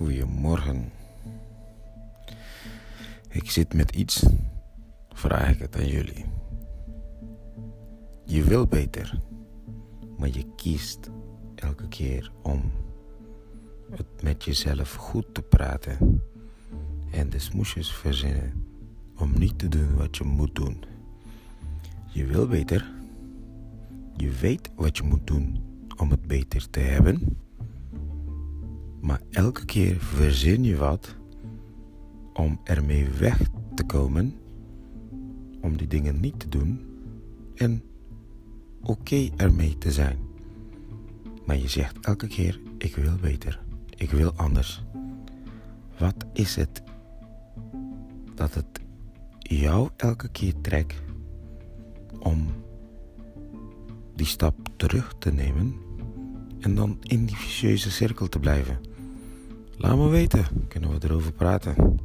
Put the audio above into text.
Goedemorgen. Ik zit met iets, vraag ik het aan jullie. Je wil beter, maar je kiest elke keer om het met jezelf goed te praten en de smoesjes verzinnen om niet te doen wat je moet doen. Je wil beter, je weet wat je moet doen om het beter te hebben maar elke keer verzin je wat om ermee weg te komen, om die dingen niet te doen en oké ermee te zijn. Maar je zegt elke keer: ik wil beter, ik wil anders. Wat is het dat het jou elke keer trekt om die stap terug te nemen en dan in die vicieuze cirkel te blijven? Laat me weten, kunnen we erover praten.